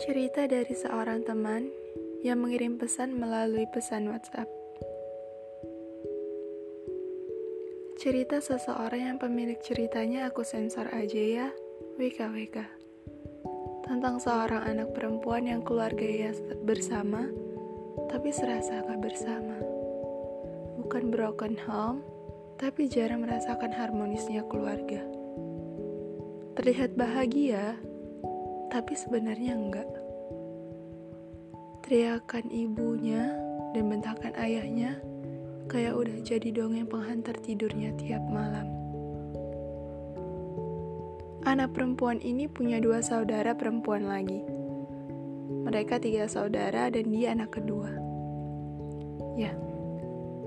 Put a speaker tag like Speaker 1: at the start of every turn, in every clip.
Speaker 1: Cerita dari seorang teman yang mengirim pesan melalui pesan WhatsApp. Cerita seseorang yang pemilik ceritanya aku sensor aja ya, WKWK. Tentang seorang anak perempuan yang keluarga ya bersama, tapi serasa gak bersama. Bukan broken home, tapi jarang merasakan harmonisnya keluarga. Terlihat bahagia, tapi sebenarnya enggak. Teriakan ibunya dan bentakan ayahnya kayak udah jadi dongeng penghantar tidurnya tiap malam. Anak perempuan ini punya dua saudara perempuan lagi. Mereka tiga saudara dan dia anak kedua. Ya,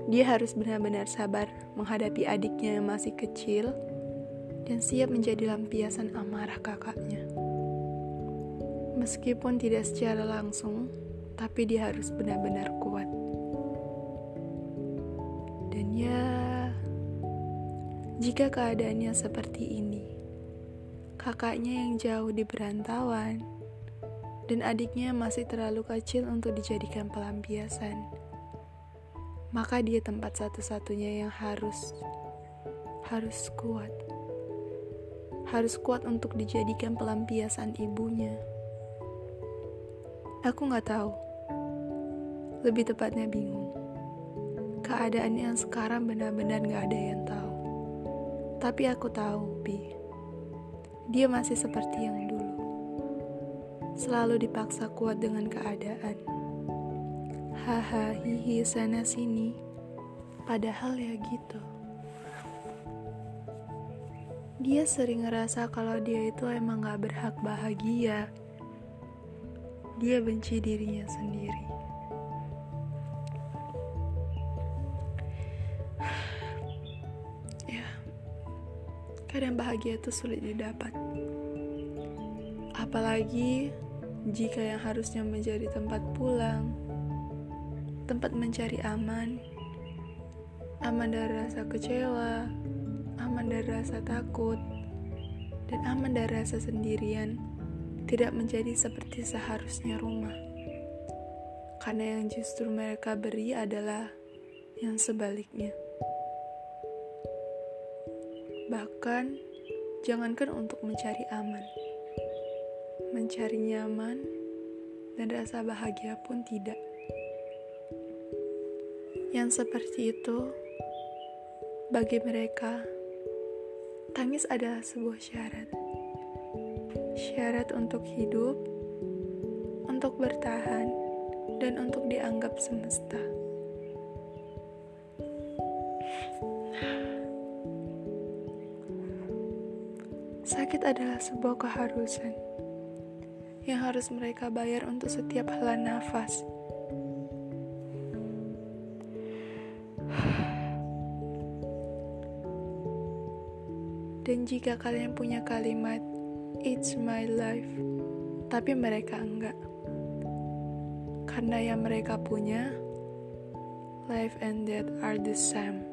Speaker 1: dia harus benar-benar sabar menghadapi adiknya yang masih kecil dan siap menjadi lampiasan amarah kakaknya. Meskipun tidak secara langsung, tapi dia harus benar-benar kuat. Dan ya, jika keadaannya seperti ini, kakaknya yang jauh di perantauan, dan adiknya masih terlalu kecil untuk dijadikan pelampiasan, maka dia tempat satu-satunya yang harus harus kuat. Harus kuat untuk dijadikan pelampiasan ibunya. Aku nggak tahu. Lebih tepatnya bingung. Keadaan yang sekarang benar-benar nggak ada yang tahu. Tapi aku tahu, Bi. Dia masih seperti yang dulu. Selalu dipaksa kuat dengan keadaan. Haha, hihi, sana sini. Padahal ya gitu. Dia sering ngerasa kalau dia itu emang gak berhak bahagia dia benci dirinya sendiri. ya, kadang bahagia itu sulit didapat. Apalagi jika yang harusnya menjadi tempat pulang, tempat mencari aman, aman dari rasa kecewa, aman dari rasa takut, dan aman dari rasa sendirian tidak menjadi seperti seharusnya rumah. Karena yang justru mereka beri adalah yang sebaliknya. Bahkan, jangankan untuk mencari aman, mencari nyaman, dan rasa bahagia pun tidak. Yang seperti itu, bagi mereka, tangis adalah sebuah syarat syarat untuk hidup, untuk bertahan, dan untuk dianggap semesta. Sakit adalah sebuah keharusan yang harus mereka bayar untuk setiap helaan nafas. Dan jika kalian punya kalimat It's my life. Tapi mereka enggak. Karena yang mereka punya, life and death are the same.